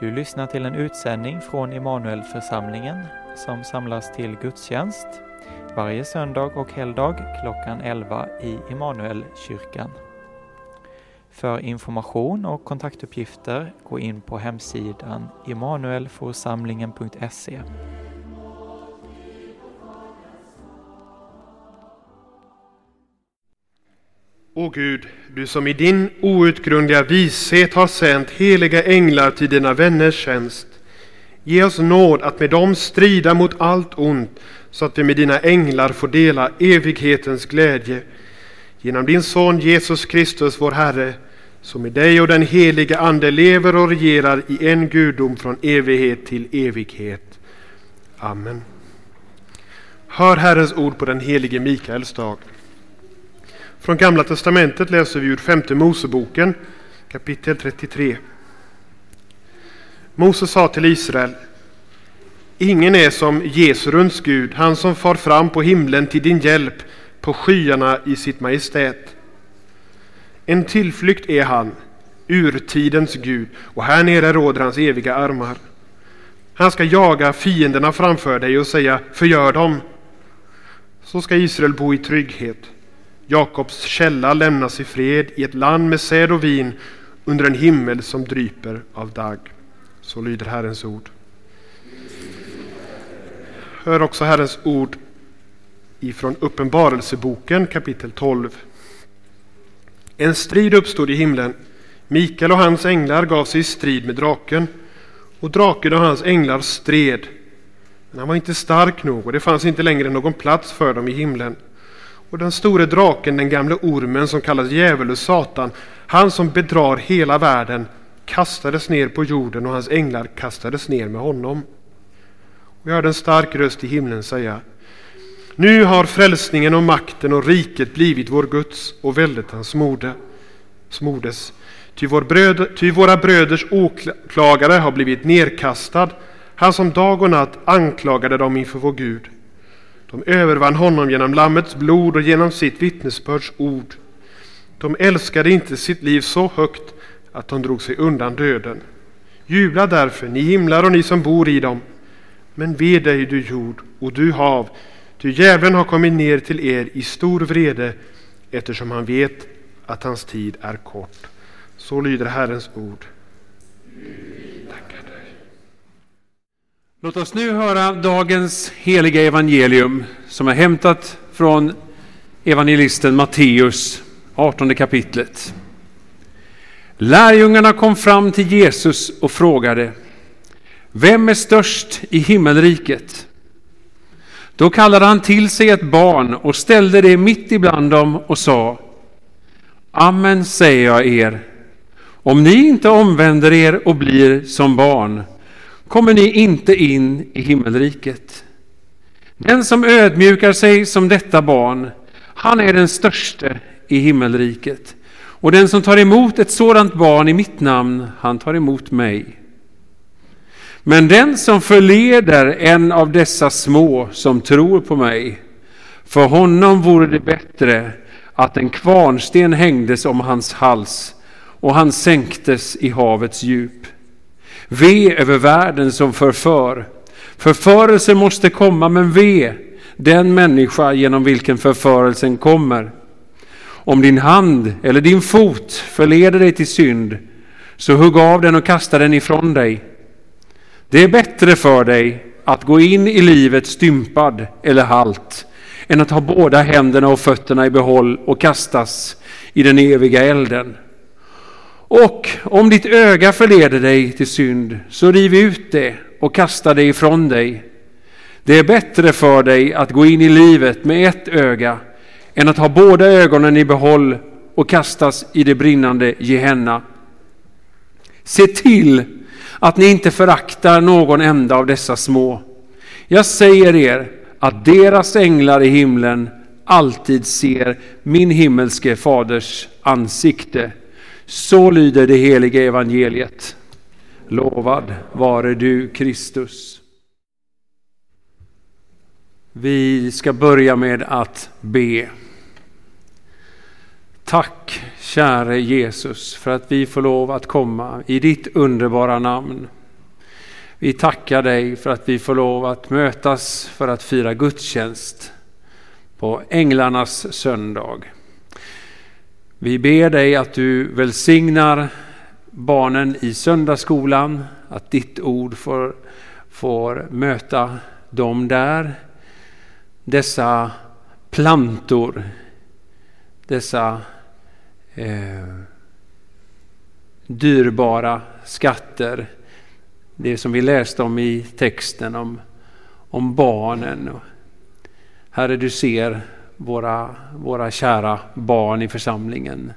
Du lyssnar till en utsändning från Immanuelförsamlingen som samlas till gudstjänst varje söndag och helgdag klockan 11 i Immanuelkyrkan. För information och kontaktuppgifter gå in på hemsidan immanuelforsamlingen.se. O Gud, du som i din outgrundliga vishet har sänt heliga änglar till dina vänners tjänst. Ge oss nåd att med dem strida mot allt ont så att vi med dina änglar får dela evighetens glädje. Genom din son Jesus Kristus, vår Herre, som i dig och den helige Ande lever och regerar i en gudom från evighet till evighet. Amen. Hör Herrens ord på den helige Mikaels dag. Från Gamla testamentet läser vi ur femte Moseboken kapitel 33. Moses sa till Israel Ingen är som Jesurunds Gud, han som far fram på himlen till din hjälp på skyarna i sitt majestät. En tillflykt är han, urtidens Gud, och här nere råder hans eviga armar. Han ska jaga fienderna framför dig och säga förgör dem. Så ska Israel bo i trygghet. Jakobs källa lämnas i fred i ett land med säd och vin under en himmel som dryper av dag. Så lyder Herrens ord. Hör också Herrens ord ifrån Uppenbarelseboken kapitel 12. En strid uppstod i himlen. Mikael och hans änglar gav sig i strid med draken och draken och hans änglar stred. Men han var inte stark nog och det fanns inte längre någon plats för dem i himlen. Och den store draken, den gamle ormen som kallas djävul och Satan, han som bedrar hela världen, kastades ner på jorden och hans änglar kastades ner med honom. Och jag hörde en stark röst i himlen säga Nu har frälsningen och makten och riket blivit vår Guds och väldet hans morde, smordes. Ty, vår bröd, ty våra bröders åklagare har blivit nerkastad, han som dag och natt anklagade dem inför vår Gud. De övervann honom genom Lammets blod och genom sitt vittnesbörds ord. De älskade inte sitt liv så högt att de drog sig undan döden. Jubla därför, ni himlar och ni som bor i dem. Men ve dig, du jord och du hav, ty djävulen har kommit ner till er i stor vrede eftersom han vet att hans tid är kort. Så lyder Herrens ord. Låt oss nu höra dagens heliga evangelium som är hämtat från evangelisten Matteus, 18 kapitlet. Lärjungarna kom fram till Jesus och frågade Vem är störst i himmelriket? Då kallade han till sig ett barn och ställde det mitt ibland dem och sa Amen säger jag er, om ni inte omvänder er och blir som barn kommer ni inte in i himmelriket. Den som ödmjukar sig som detta barn, han är den störste i himmelriket. Och den som tar emot ett sådant barn i mitt namn, han tar emot mig. Men den som förleder en av dessa små som tror på mig, för honom vore det bättre att en kvarnsten hängdes om hans hals och han sänktes i havets djup. Ve över världen som förför. Förförelse måste komma, men ve den människa genom vilken förförelsen kommer. Om din hand eller din fot förleder dig till synd, så hugg av den och kasta den ifrån dig. Det är bättre för dig att gå in i livet stympad eller halt, än att ha båda händerna och fötterna i behåll och kastas i den eviga elden. Och om ditt öga förleder dig till synd, så riv ut det och kasta det ifrån dig. Det är bättre för dig att gå in i livet med ett öga än att ha båda ögonen i behåll och kastas i det brinnande Gehenna. Se till att ni inte föraktar någon enda av dessa små. Jag säger er att deras änglar i himlen alltid ser min himmelske faders ansikte. Så lyder det heliga evangeliet. Lovad vare du Kristus. Vi ska börja med att be. Tack käre Jesus för att vi får lov att komma i ditt underbara namn Vi tackar dig för att vi får lov att mötas för att fira gudstjänst på Änglarnas söndag. Vi ber dig att du välsignar barnen i söndagsskolan, att ditt ord får, får möta dem där. Dessa plantor, dessa eh, dyrbara skatter. Det som vi läste om i texten om, om barnen. Herre, du ser våra, våra kära barn i församlingen.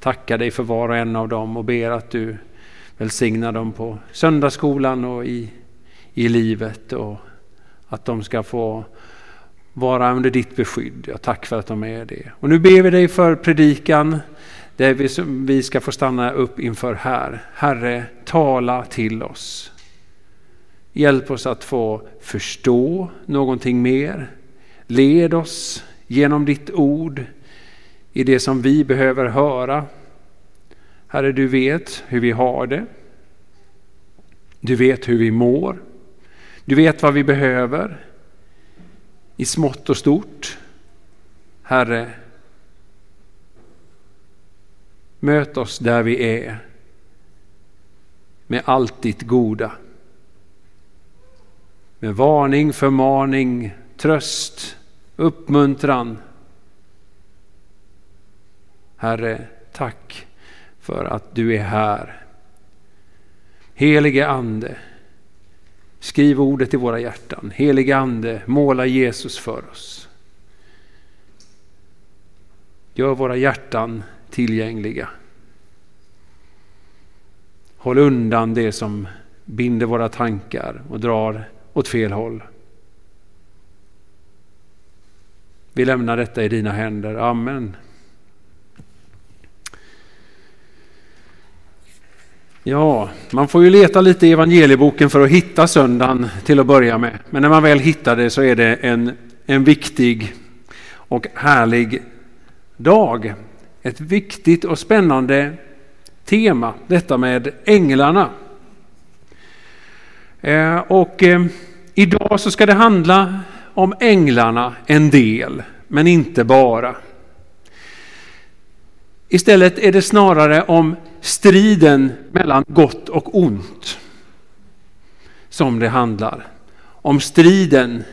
Tackar dig för var och en av dem och ber att du välsignar dem på söndagsskolan och i, i livet och att de ska få vara under ditt beskydd. Jag tack för att de är det. Och nu ber vi dig för predikan det vi, vi ska få stanna upp inför här. Herre, tala till oss. Hjälp oss att få förstå någonting mer. Led oss genom ditt ord i det som vi behöver höra. Herre, du vet hur vi har det. Du vet hur vi mår. Du vet vad vi behöver i smått och stort. Herre, möt oss där vi är med allt ditt goda. Med varning, förmaning, tröst, uppmuntran. Herre, tack för att du är här. Helige Ande, skriv ordet i våra hjärtan. Helige Ande, måla Jesus för oss. Gör våra hjärtan tillgängliga. Håll undan det som binder våra tankar och drar åt fel håll. Vi lämnar detta i dina händer. Amen. Ja, man får ju leta lite i evangelieboken för att hitta söndagen till att börja med. Men när man väl hittar det så är det en, en viktig och härlig dag. Ett viktigt och spännande tema, detta med änglarna. Eh, och eh, idag så ska det handla om änglarna en del, men inte bara. Istället är det snarare om striden mellan gott och ont som det handlar. Om striden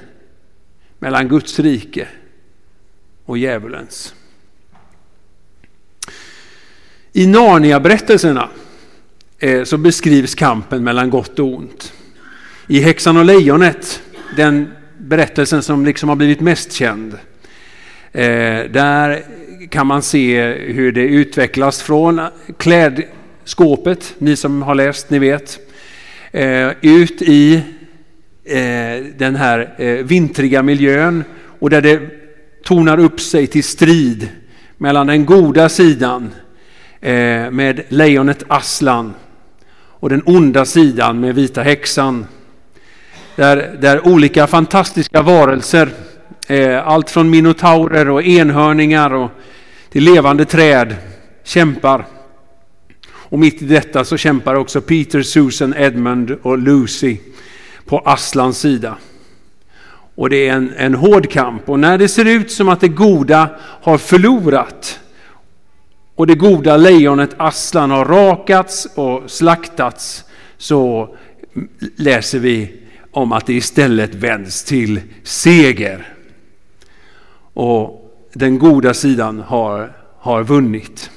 mellan Guds rike och djävulens. I Narnia-berättelserna eh, så beskrivs kampen mellan gott och ont. I Häxan och lejonet, den berättelsen som liksom har blivit mest känd, eh, där kan man se hur det utvecklas från klädskåpet, ni som har läst, ni vet, eh, ut i eh, den här eh, vintriga miljön och där det tonar upp sig till strid mellan den goda sidan Eh, med lejonet Aslan och den onda sidan med vita häxan. Där, där olika fantastiska varelser, eh, allt från minotaurer och enhörningar och till levande träd kämpar. Och mitt i detta så kämpar också Peter, Susan, Edmund och Lucy på Aslans sida. Och det är en, en hård kamp och när det ser ut som att det goda har förlorat och det goda lejonet Aslan har rakats och slaktats så läser vi om att det istället vänds till seger. Och den goda sidan har, har vunnit.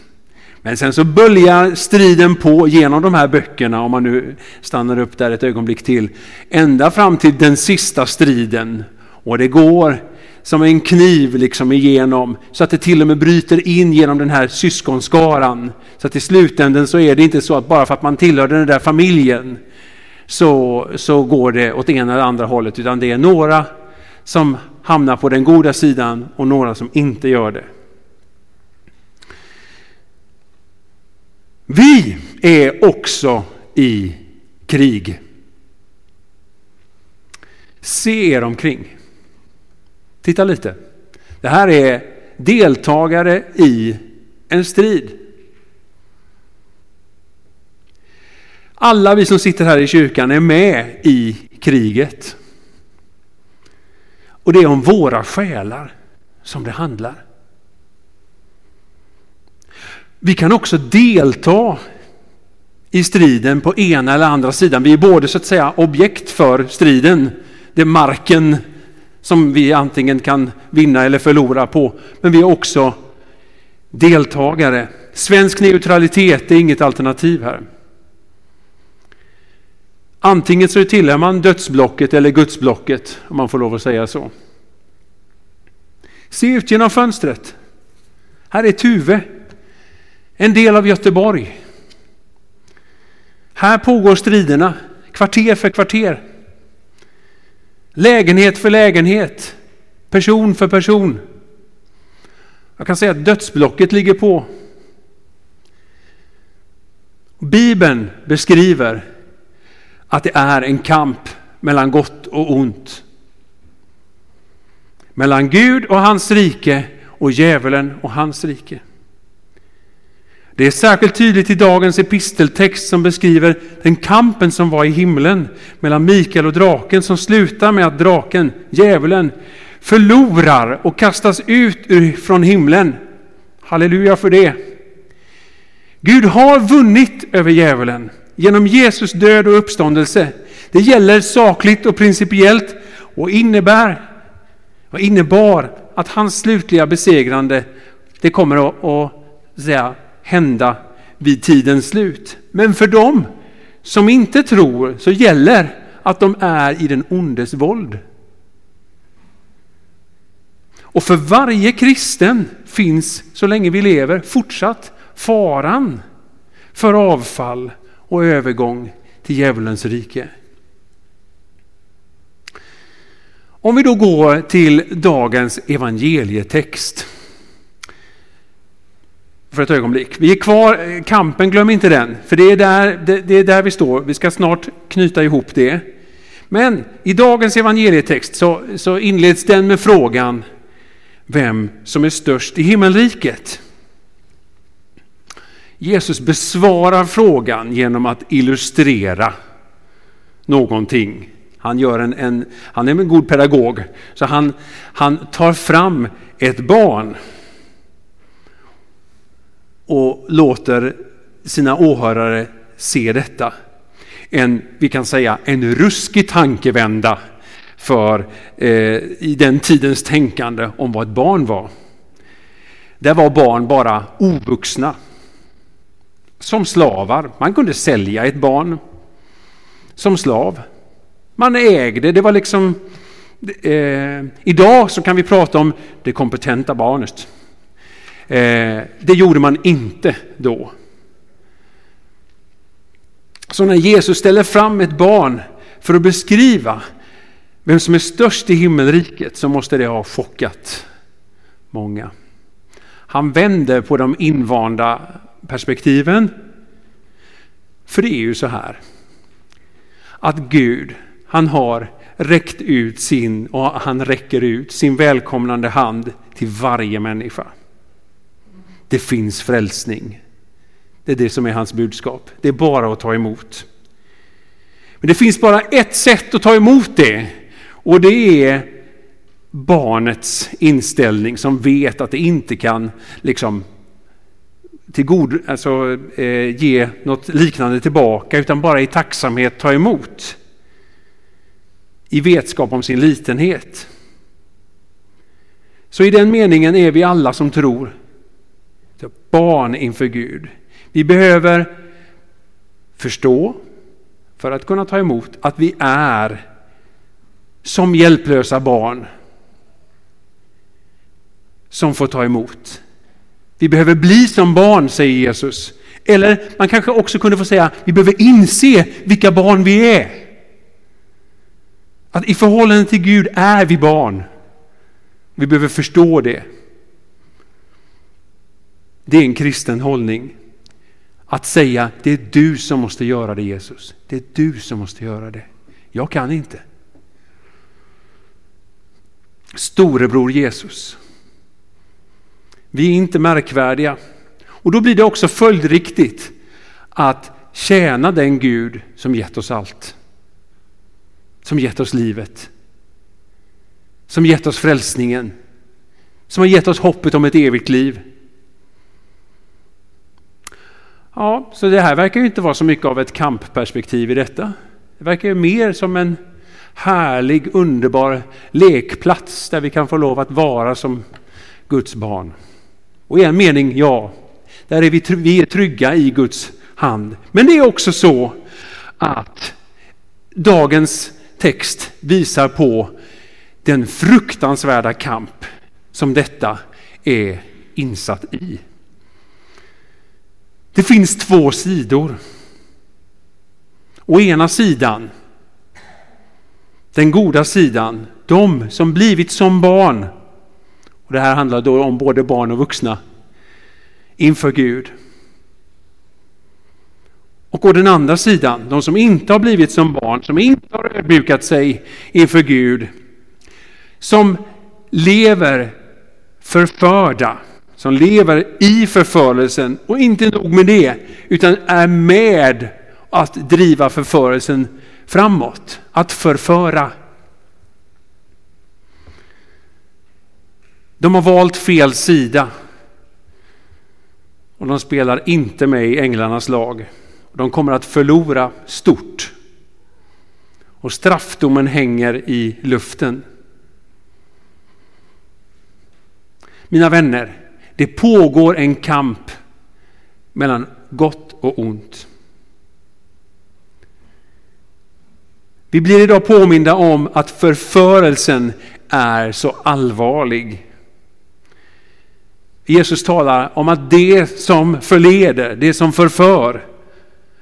Men sen så böljar striden på genom de här böckerna, om man nu stannar upp där ett ögonblick till, ända fram till den sista striden. Och det går som en kniv liksom igenom så att det till och med bryter in genom den här syskonskaran. Så att i slutänden så är det inte så att bara för att man tillhör den där familjen så, så går det åt ena eller andra hållet utan det är några som hamnar på den goda sidan och några som inte gör det. Vi är också i krig. Se er omkring. Titta lite. Det här är deltagare i en strid. Alla vi som sitter här i kyrkan är med i kriget. Och det är om våra själar som det handlar. Vi kan också delta i striden på ena eller andra sidan. Vi är både så att säga objekt för striden. Det är marken som vi antingen kan vinna eller förlora på. Men vi är också deltagare. Svensk neutralitet är inget alternativ här. Antingen så tillhör man dödsblocket eller gudsblocket, om man får lov att säga så. Se ut genom fönstret. Här är Tuve, en del av Göteborg. Här pågår striderna, kvarter för kvarter. Lägenhet för lägenhet, person för person. Jag kan säga att dödsblocket ligger på. Bibeln beskriver att det är en kamp mellan gott och ont. Mellan Gud och hans rike och djävulen och hans rike. Det är särskilt tydligt i dagens episteltext som beskriver den kampen som var i himlen mellan Mikael och draken som slutar med att draken, djävulen, förlorar och kastas ut från himlen. Halleluja för det. Gud har vunnit över djävulen genom Jesus död och uppståndelse. Det gäller sakligt och principiellt och innebär och innebar att hans slutliga besegrande det kommer att, att säga, hända vid tidens slut. Men för dem som inte tror så gäller att de är i den ondes våld. Och för varje kristen finns, så länge vi lever, fortsatt faran för avfall och övergång till djävulens rike. Om vi då går till dagens evangelietext. För ett ögonblick. Vi är kvar, kampen, glöm inte den. För det är, där, det, det är där vi står. Vi ska snart knyta ihop det. Men i dagens evangelietext så, så inleds den med frågan vem som är störst i himmelriket. Jesus besvarar frågan genom att illustrera någonting. Han, gör en, en, han är en god pedagog, så han, han tar fram ett barn och låter sina åhörare se detta. En, vi kan säga en ruskig tankevända för eh, i den tidens tänkande om vad ett barn var. Där var barn bara ovuxna som slavar. Man kunde sälja ett barn som slav. Man ägde, det var liksom... Eh, idag så kan vi prata om det kompetenta barnet. Eh, det gjorde man inte då. Så när Jesus ställer fram ett barn för att beskriva vem som är störst i himmelriket så måste det ha chockat många. Han vänder på de invanda perspektiven. För det är ju så här att Gud, han har räckt ut sin och han räcker ut sin välkomnande hand till varje människa. Det finns frälsning. Det är det som är hans budskap. Det är bara att ta emot. Men det finns bara ett sätt att ta emot det och det är barnets inställning som vet att det inte kan liksom till god, alltså, eh, ge något liknande tillbaka utan bara i tacksamhet ta emot. I vetskap om sin litenhet. Så i den meningen är vi alla som tror barn inför Gud. Vi behöver förstå för att kunna ta emot att vi är som hjälplösa barn som får ta emot. Vi behöver bli som barn, säger Jesus. Eller man kanske också kunde få säga, vi behöver inse vilka barn vi är. Att i förhållande till Gud är vi barn. Vi behöver förstå det. Det är en kristen hållning. Att säga, det är du som måste göra det Jesus. Det är du som måste göra det. Jag kan inte. Storebror Jesus. Vi är inte märkvärdiga. Och då blir det också följdriktigt att tjäna den Gud som gett oss allt. Som gett oss livet. Som gett oss frälsningen. Som har gett oss hoppet om ett evigt liv. Ja, så det här verkar ju inte vara så mycket av ett kampperspektiv i detta. Det verkar ju mer som en härlig, underbar lekplats där vi kan få lov att vara som Guds barn. Och i en mening, ja, där är vi, vi är trygga i Guds hand. Men det är också så att dagens text visar på den fruktansvärda kamp som detta är insatt i. Det finns två sidor. Å ena sidan, den goda sidan, de som blivit som barn. Och det här handlar då om både barn och vuxna inför Gud. Och å den andra sidan, de som inte har blivit som barn, som inte har ödmjukat sig inför Gud, som lever förförda, som lever i förförelsen och inte nog med det, utan är med att driva förförelsen framåt, att förföra. De har valt fel sida och de spelar inte med i änglarnas lag. De kommer att förlora stort. Och straffdomen hänger i luften. Mina vänner, det pågår en kamp mellan gott och ont. Vi blir idag påminda om att förförelsen är så allvarlig. Jesus talar om att det som förleder, det som förför,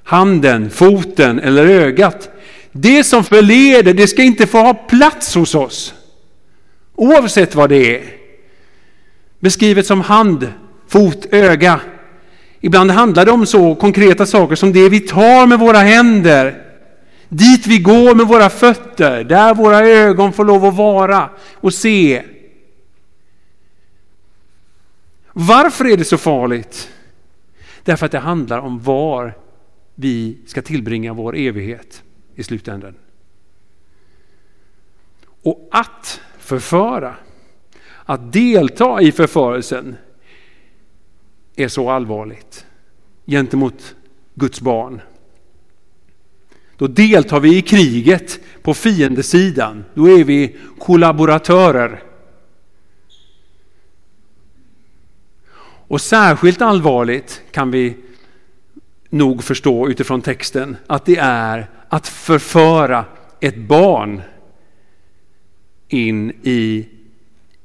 handen, foten eller ögat, det som förleder, det ska inte få ha plats hos oss. Oavsett vad det är. Beskrivet som hand, fot, öga. Ibland handlar det om så konkreta saker som det vi tar med våra händer, dit vi går med våra fötter, där våra ögon får lov att vara och se. Varför är det så farligt? Därför att det handlar om var vi ska tillbringa vår evighet i slutändan. Och att förföra, att delta i förförelsen är så allvarligt gentemot Guds barn. Då deltar vi i kriget på fiendesidan. Då är vi kollaboratörer. Och särskilt allvarligt kan vi nog förstå utifrån texten att det är att förföra ett barn in i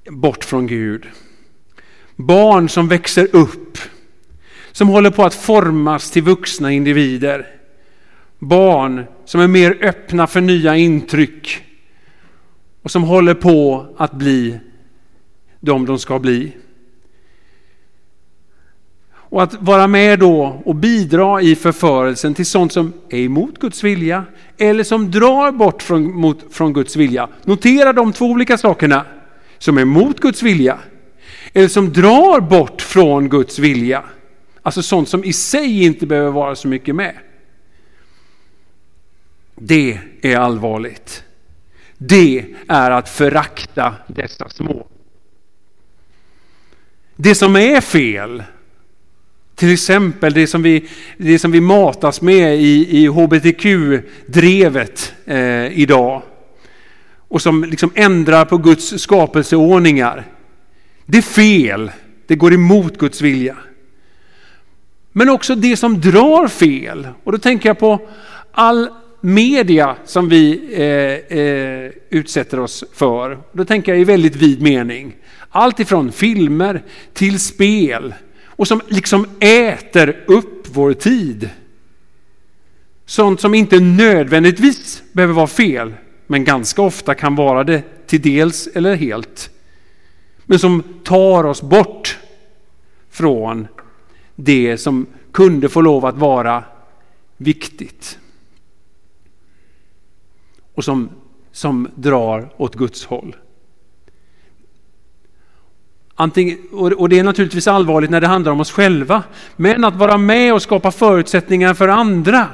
bort från Gud. Barn som växer upp, som håller på att formas till vuxna individer. Barn som är mer öppna för nya intryck och som håller på att bli de de ska bli. Och att vara med då och bidra i förförelsen till sånt som är emot Guds vilja eller som drar bort från, mot, från Guds vilja. Notera de två olika sakerna. Som är emot Guds vilja eller som drar bort från Guds vilja. Alltså sånt som i sig inte behöver vara så mycket med. Det är allvarligt. Det är att förakta dessa små. Det som är fel till exempel det som vi, det som vi matas med i, i hbtq-drevet eh, idag. Och som liksom ändrar på Guds skapelseordningar. Det är fel. Det går emot Guds vilja. Men också det som drar fel. Och då tänker jag på all media som vi eh, eh, utsätter oss för. Då tänker jag i väldigt vid mening. Allt ifrån filmer till spel och som liksom äter upp vår tid. Sånt som inte nödvändigtvis behöver vara fel, men ganska ofta kan vara det till dels eller helt. Men som tar oss bort från det som kunde få lov att vara viktigt. Och som, som drar åt Guds håll. Antingen, och det är naturligtvis allvarligt när det handlar om oss själva. Men att vara med och skapa förutsättningar för andra.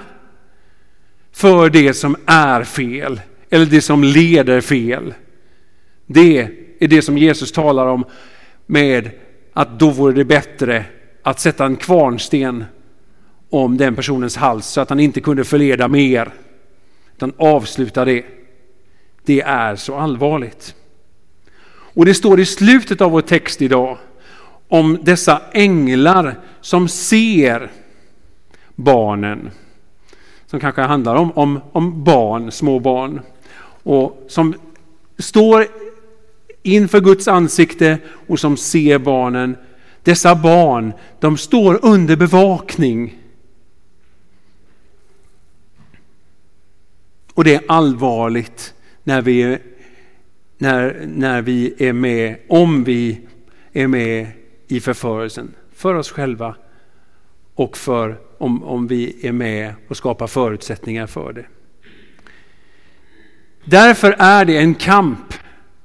För det som är fel. Eller det som leder fel. Det är det som Jesus talar om med att då vore det bättre att sätta en kvarnsten om den personens hals så att han inte kunde förleda mer. Utan avsluta det. Det är så allvarligt. Och det står i slutet av vår text idag om dessa änglar som ser barnen. Som kanske handlar om, om, om barn, små barn. Och som står inför Guds ansikte och som ser barnen. Dessa barn, de står under bevakning. Och det är allvarligt när vi, när, när vi är med, om vi är med i förförelsen. För oss själva och för om, om vi är med och skapar förutsättningar för det. Därför är det en kamp,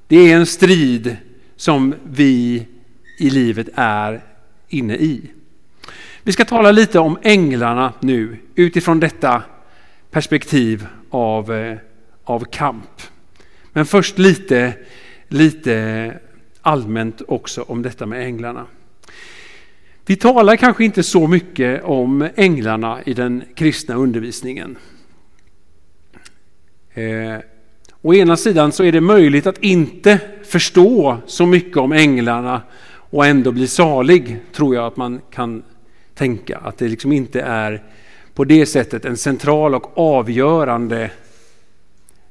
det är en strid som vi i livet är inne i. Vi ska tala lite om änglarna nu utifrån detta perspektiv av, eh, av kamp. Men först lite, lite allmänt också om detta med änglarna. Vi talar kanske inte så mycket om änglarna i den kristna undervisningen. Eh, å ena sidan så är det möjligt att inte förstå så mycket om änglarna och ändå bli salig, tror jag att man kan tänka. Att det liksom inte är på det sättet en central och avgörande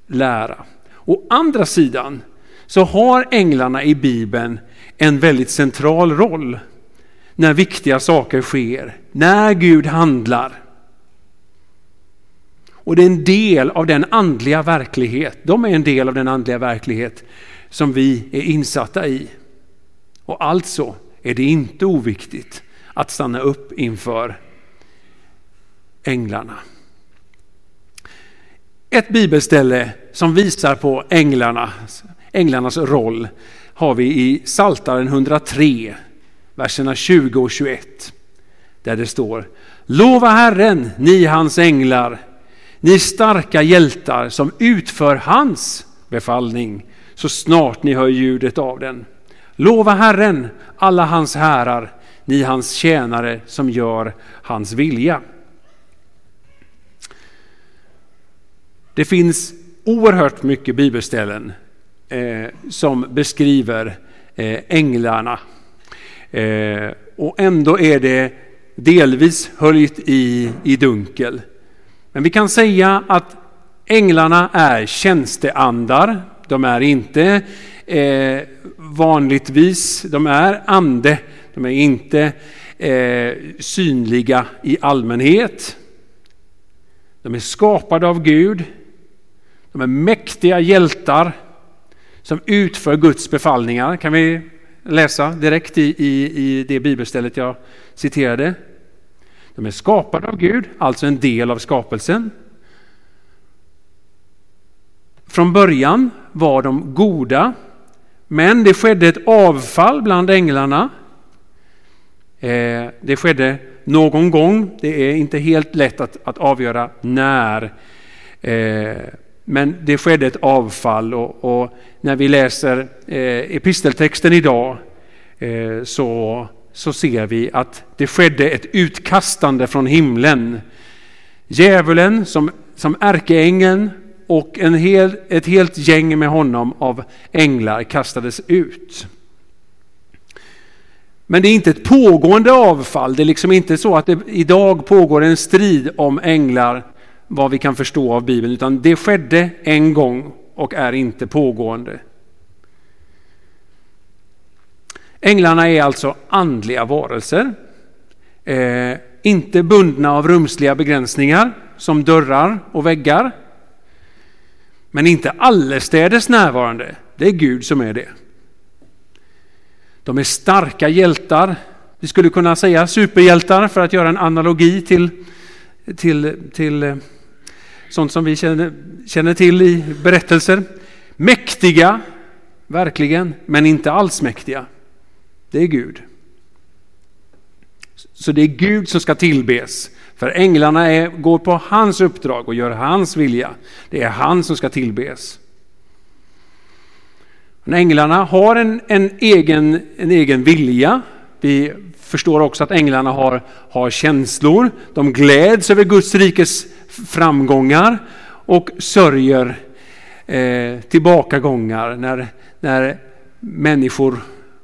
lära. Å andra sidan så har änglarna i Bibeln en väldigt central roll när viktiga saker sker, när Gud handlar. Och det är en del av den andliga verklighet, de är en del av den andliga verklighet som vi är insatta i. Och alltså är det inte oviktigt att stanna upp inför änglarna. Ett bibelställe som visar på änglarna, änglarnas roll har vi i Saltaren 103, verserna 20 och 21. Där det står Lova Herren, ni hans änglar, ni starka hjältar som utför hans befallning så snart ni hör ljudet av den. Lova Herren, alla hans härar, ni hans tjänare som gör hans vilja. Det finns oerhört mycket bibelställen eh, som beskriver eh, änglarna. Eh, och ändå är det delvis höljt i, i dunkel. Men vi kan säga att änglarna är tjänsteandar. De är inte eh, vanligtvis, de är ande. De är inte eh, synliga i allmänhet. De är skapade av Gud. De är mäktiga hjältar som utför Guds befallningar. Kan vi läsa direkt i, i, i det bibelstället jag citerade. De är skapade av Gud, alltså en del av skapelsen. Från början var de goda, men det skedde ett avfall bland änglarna. Eh, det skedde någon gång, det är inte helt lätt att, att avgöra när. Eh, men det skedde ett avfall och, och när vi läser eh, episteltexten idag eh, så, så ser vi att det skedde ett utkastande från himlen. Djävulen som, som ärkeängeln och en hel, ett helt gäng med honom av änglar kastades ut. Men det är inte ett pågående avfall. Det är liksom inte så att det idag pågår en strid om änglar vad vi kan förstå av Bibeln, utan det skedde en gång och är inte pågående. Änglarna är alltså andliga varelser, eh, inte bundna av rumsliga begränsningar som dörrar och väggar. Men inte allestädes närvarande, det är Gud som är det. De är starka hjältar, vi skulle kunna säga superhjältar för att göra en analogi till, till, till eh, sånt som vi känner, känner till i berättelser. Mäktiga, verkligen, men inte allsmäktiga. det är Gud. Så det är Gud som ska tillbes. För änglarna är, går på hans uppdrag och gör hans vilja. Det är han som ska tillbes. Men änglarna har en, en, egen, en egen vilja. Vi förstår också att änglarna har, har känslor. De gläds över Guds rikes framgångar och sörjer eh, tillbakagångar när, när människor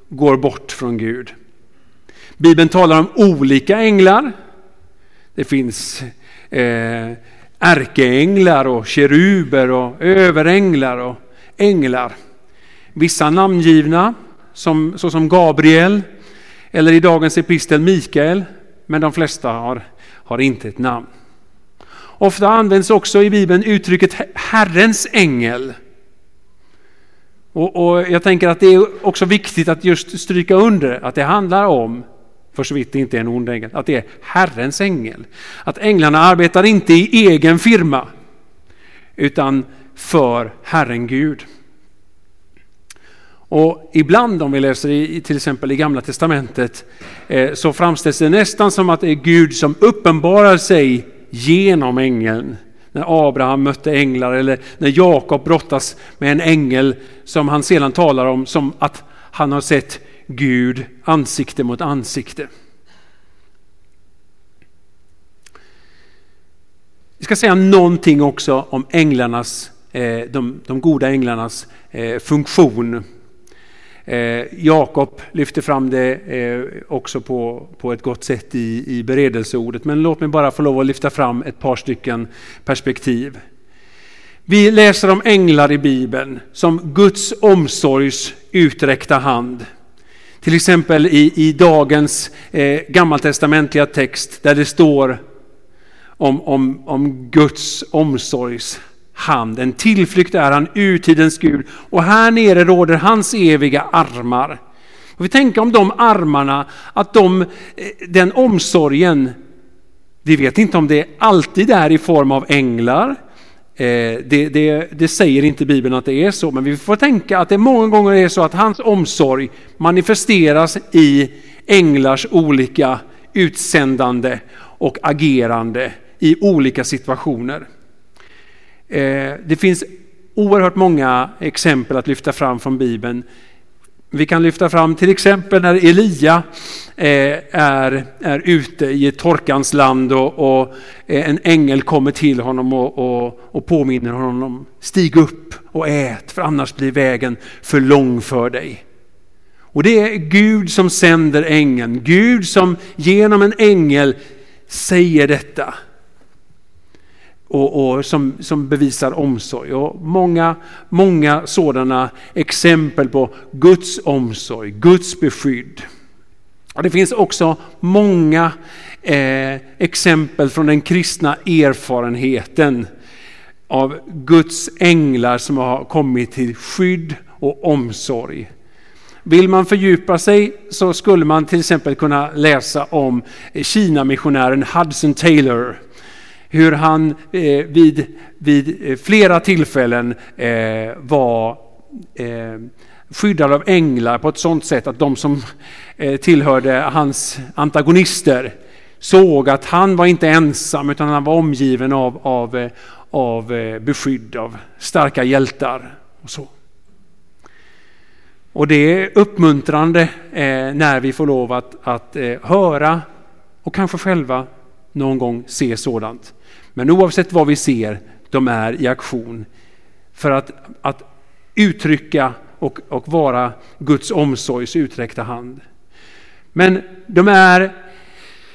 går bort från Gud. Bibeln talar om olika änglar. Det finns eh, ärkeänglar och keruber och överänglar och änglar. Vissa namngivna, som, såsom Gabriel eller i dagens epistel Mikael, men de flesta har, har inte ett namn. Ofta används också i Bibeln uttrycket Herrens ängel. Och, och, Jag tänker att det är också viktigt att just stryka under att det handlar om, för så vitt det inte är en ond ängel, att det är Herrens ängel. Att änglarna arbetar inte i egen firma, utan för Herren Gud. Och ibland om vi läser i, till exempel i Gamla Testamentet eh, så framställs det nästan som att det är Gud som uppenbarar sig genom ängeln. När Abraham mötte änglar eller när Jakob brottas med en ängel som han sedan talar om som att han har sett Gud ansikte mot ansikte. Vi ska säga någonting också om änglarnas, eh, de, de goda änglarnas eh, funktion Eh, Jakob lyfter fram det eh, också på, på ett gott sätt i, i beredelseordet. Men låt mig bara få lov att lyfta fram ett par stycken perspektiv. Vi läser om änglar i Bibeln som Guds omsorgs uträckta hand. Till exempel i, i dagens eh, gammaltestamentliga text där det står om, om, om Guds omsorgs hand. En tillflykt är han, urtidens Gud. Och här nere råder hans eviga armar. Och vi tänker om de armarna, att de, eh, den omsorgen, vi vet inte om det alltid är i form av änglar. Eh, det, det, det, säger inte Bibeln att det är så, men vi får tänka att det många gånger är så att hans omsorg manifesteras i änglars olika utsändande och agerande i olika situationer. Eh, det finns oerhört många exempel att lyfta fram från Bibeln. Vi kan lyfta fram till exempel när Elia eh, är, är ute i ett torkans land och, och eh, en ängel kommer till honom och, och, och påminner honom stig upp och ät för annars blir vägen för lång för dig. Och det är Gud som sänder ängeln, Gud som genom en ängel säger detta och, och som, som, bevisar omsorg. Och många, många sådana exempel på Guds omsorg, Guds beskydd. Och det finns också många eh, exempel från den kristna erfarenheten av Guds änglar som har kommit till skydd och omsorg. Vill man fördjupa sig så skulle man till exempel kunna läsa om Kina-missionären Hudson Taylor hur han eh, vid, vid eh, flera tillfällen eh, var eh, skyddad av änglar på ett sådant sätt att de som eh, tillhörde hans antagonister såg att han var inte ensam utan han var omgiven av, av, eh, av eh, beskydd av starka hjältar. Och så. Och det är uppmuntrande eh, när vi får lov att, att eh, höra och kanske själva någon gång se sådant. Men oavsett vad vi ser, de är i aktion för att, att uttrycka och, och vara Guds omsorgs uträckta hand. Men de är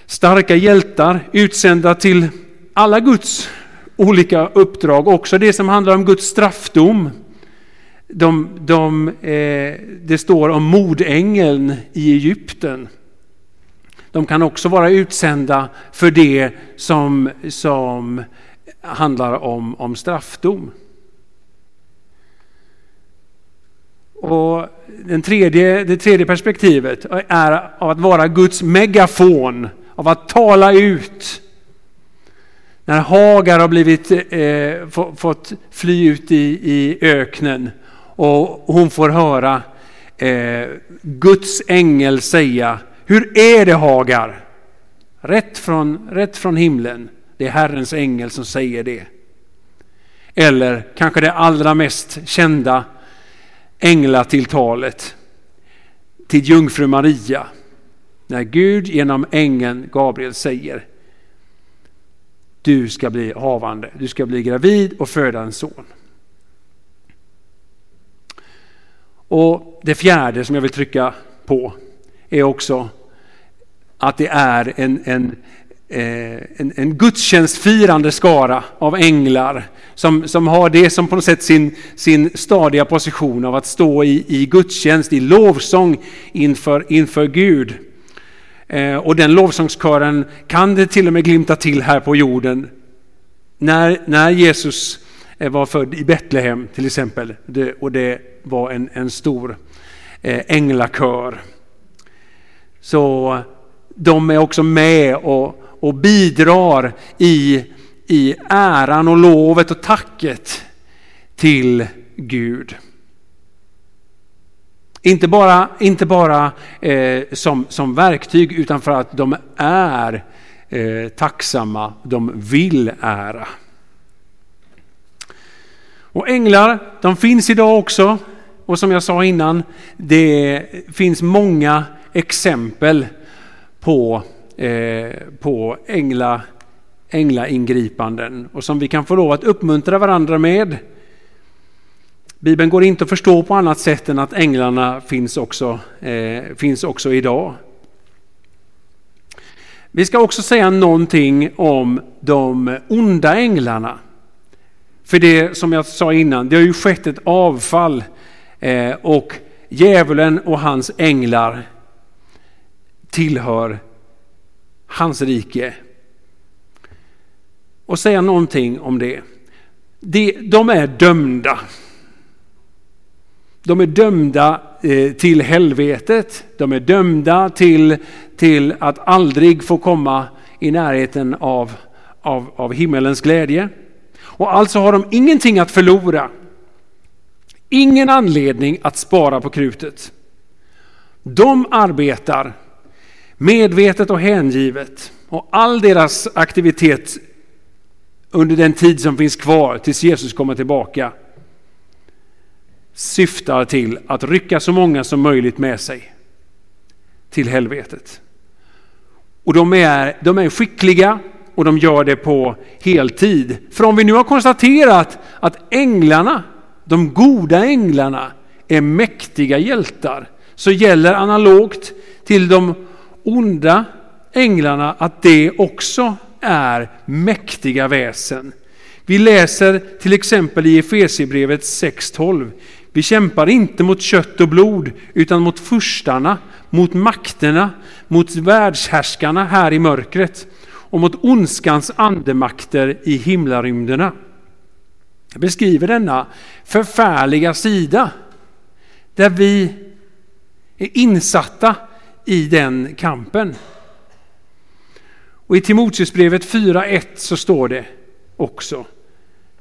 starka hjältar utsända till alla Guds olika uppdrag, också det som handlar om Guds straffdom. De, de, eh, det står om mordängeln i Egypten. De kan också vara utsända för det som, som handlar om, om straffdom. Och den tredje, det tredje perspektivet är av att vara Guds megafon, av att tala ut. När Hagar har blivit, eh, fått fly ut i, i öknen och hon får höra eh, Guds ängel säga, hur är det Hagar? Rätt från, rätt från himlen. Det är Herrens ängel som säger det. Eller kanske det allra mest kända änglatilltalet till jungfru Maria. När Gud genom ängeln Gabriel säger du ska bli havande, du ska bli gravid och föda en son. Och Det fjärde som jag vill trycka på är också att det är en, en, eh, en, en gudstjänstfirande skara av änglar som, som har det som på något sätt sin, sin stadiga position av att stå i, i gudstjänst, i lovsång inför, inför Gud. Eh, och den lovsångskören kan det till och med glimta till här på jorden. När, när Jesus eh, var född i Betlehem till exempel, det, och det var en, en stor eh, änglakör. Så de är också med och, och bidrar i, i äran och lovet och tacket till Gud. Inte bara, inte bara eh, som, som verktyg utan för att de är eh, tacksamma, de vill ära. Och änglar, de finns idag också. Och som jag sa innan, det finns många exempel på, eh, på ängla, änglaingripanden och som vi kan få lov att uppmuntra varandra med. Bibeln går inte att förstå på annat sätt än att änglarna finns också, eh, finns också idag. Vi ska också säga någonting om de onda änglarna. För det som jag sa innan, det har ju skett ett avfall eh, och djävulen och hans änglar tillhör hans rike. Och säga någonting om det. De är dömda. De är dömda eh, till helvetet. De är dömda till, till att aldrig få komma i närheten av, av, av himmelens glädje. Och alltså har de ingenting att förlora. Ingen anledning att spara på krutet. De arbetar medvetet och hängivet och all deras aktivitet under den tid som finns kvar tills Jesus kommer tillbaka syftar till att rycka så många som möjligt med sig till helvetet. Och de är, de är skickliga och de gör det på heltid. För om vi nu har konstaterat att änglarna, de goda änglarna, är mäktiga hjältar så gäller analogt till de onda änglarna att det också är mäktiga väsen. Vi läser till exempel i Efesierbrevet 6.12. Vi kämpar inte mot kött och blod utan mot furstarna, mot makterna, mot världshärskarna här i mörkret och mot ondskans andemakter i himlarymderna. Jag beskriver denna förfärliga sida där vi är insatta i den kampen. Och I Timoteusbrevet 4.1 så står det också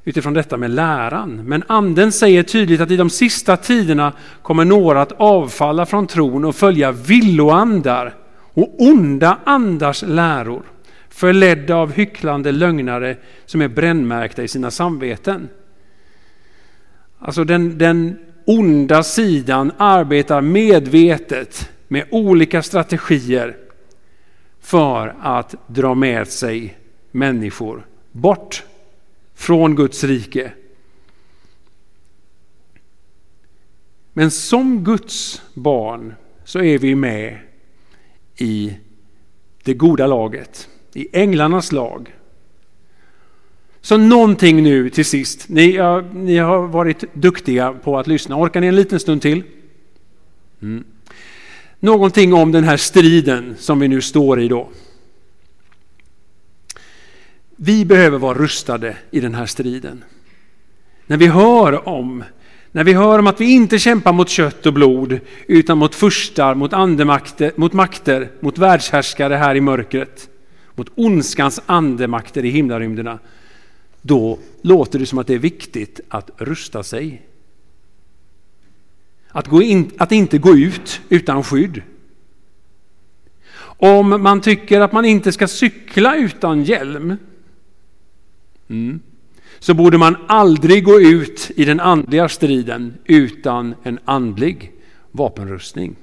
utifrån detta med läran. Men anden säger tydligt att i de sista tiderna kommer några att avfalla från tron och följa villoandar och onda andars läror förledda av hycklande lögnare som är brännmärkta i sina samveten. Alltså den, den onda sidan arbetar medvetet med olika strategier för att dra med sig människor bort från Guds rike. Men som Guds barn så är vi med i det goda laget, i änglarnas lag. Så någonting nu till sist. Ni, ja, ni har varit duktiga på att lyssna. Orkar ni en liten stund till? Mm. Någonting om den här striden som vi nu står i då. Vi behöver vara rustade i den här striden. När vi hör om när vi hör om att vi inte kämpar mot kött och blod utan mot furstar, mot andemakter, mot makter, mot världshärskare här i mörkret, mot ondskans andemakter i himlarymderna, då låter det som att det är viktigt att rusta sig att, gå in, att inte gå ut utan skydd. Om man tycker att man inte ska cykla utan hjälm mm, så borde man aldrig gå ut i den andliga striden utan en andlig vapenrustning.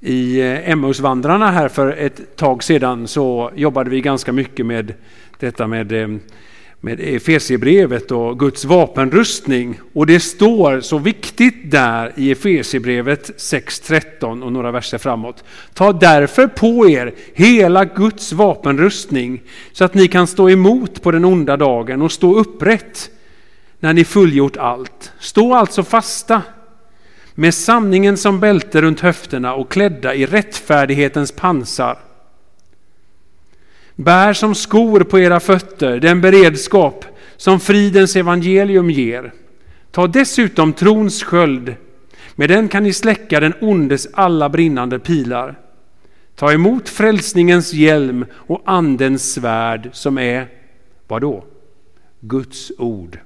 I eh, Emmausvandrarna här för ett tag sedan så jobbade vi ganska mycket med detta med eh, med Efesierbrevet och Guds vapenrustning. Och det står så viktigt där i Efesierbrevet 6.13 och några verser framåt. Ta därför på er hela Guds vapenrustning så att ni kan stå emot på den onda dagen och stå upprätt när ni fullgjort allt. Stå alltså fasta med sanningen som bälte runt höfterna och klädda i rättfärdighetens pansar Bär som skor på era fötter den beredskap som fridens evangelium ger. Ta dessutom trons sköld. Med den kan ni släcka den ondes alla brinnande pilar. Ta emot frälsningens hjälm och andens svärd som är, vad då? Guds ord.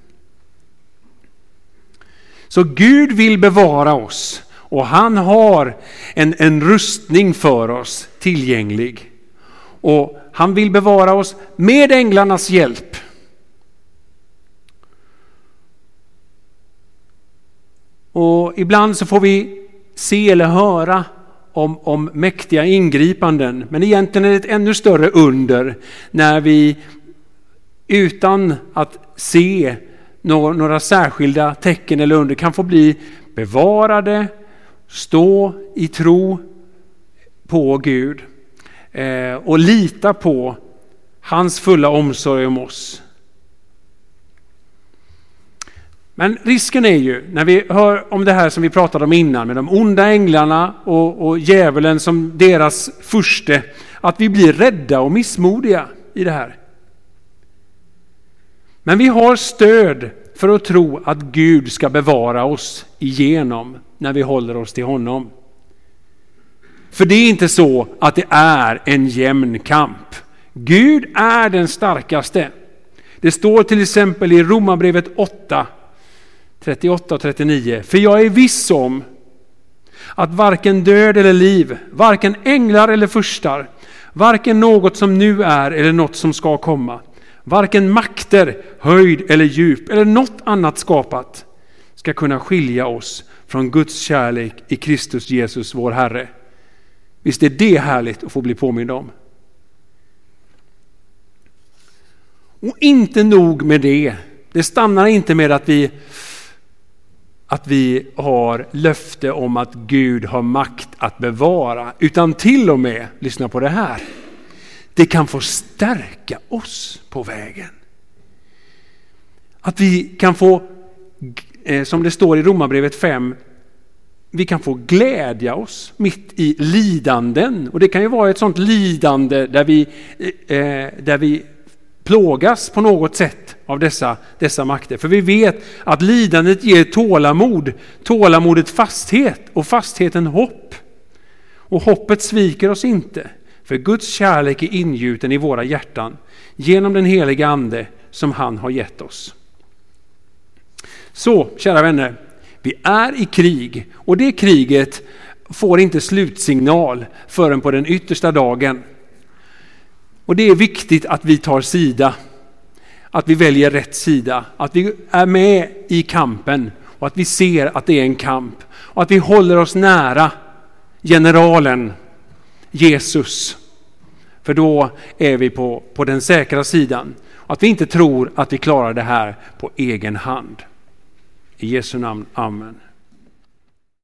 Så Gud vill bevara oss och han har en, en rustning för oss tillgänglig. Och han vill bevara oss med änglarnas hjälp. Och ibland så får vi se eller höra om, om mäktiga ingripanden. Men egentligen är det ett ännu större under när vi utan att se några, några särskilda tecken eller under kan få bli bevarade, stå i tro på Gud. Eh, och lita på hans fulla omsorg om oss. Men risken är ju, när vi hör om det här som vi pratade om innan med de onda änglarna och, och djävulen som deras furste, att vi blir rädda och missmodiga i det här. Men vi har stöd för att tro att Gud ska bevara oss igenom när vi håller oss till honom. För det är inte så att det är en jämn kamp. Gud är den starkaste. Det står till exempel i Romarbrevet 8, 38 och 39. För jag är viss om att varken död eller liv, varken änglar eller furstar, varken något som nu är eller något som ska komma, varken makter, höjd eller djup eller något annat skapat ska kunna skilja oss från Guds kärlek i Kristus Jesus vår Herre. Visst är det härligt att få bli påmind om? Och inte nog med det. Det stannar inte med att vi, att vi har löfte om att Gud har makt att bevara, utan till och med, lyssna på det här, det kan få stärka oss på vägen. Att vi kan få, eh, som det står i Romarbrevet 5, vi kan få glädja oss mitt i lidanden. Och det kan ju vara ett sånt lidande där vi, eh, eh, där vi plågas på något sätt av dessa, dessa makter. För vi vet att lidandet ger tålamod, tålamodet fasthet och fastheten hopp. Och hoppet sviker oss inte, för Guds kärlek är ingjuten i våra hjärtan genom den heliga Ande som han har gett oss. Så, kära vänner, vi är i krig och det kriget får inte slutsignal förrän på den yttersta dagen. Och det är viktigt att vi tar sida, att vi väljer rätt sida, att vi är med i kampen och att vi ser att det är en kamp och att vi håller oss nära generalen Jesus. För då är vi på, på den säkra sidan. Och att vi inte tror att vi klarar det här på egen hand. I Jesu namn, Amen.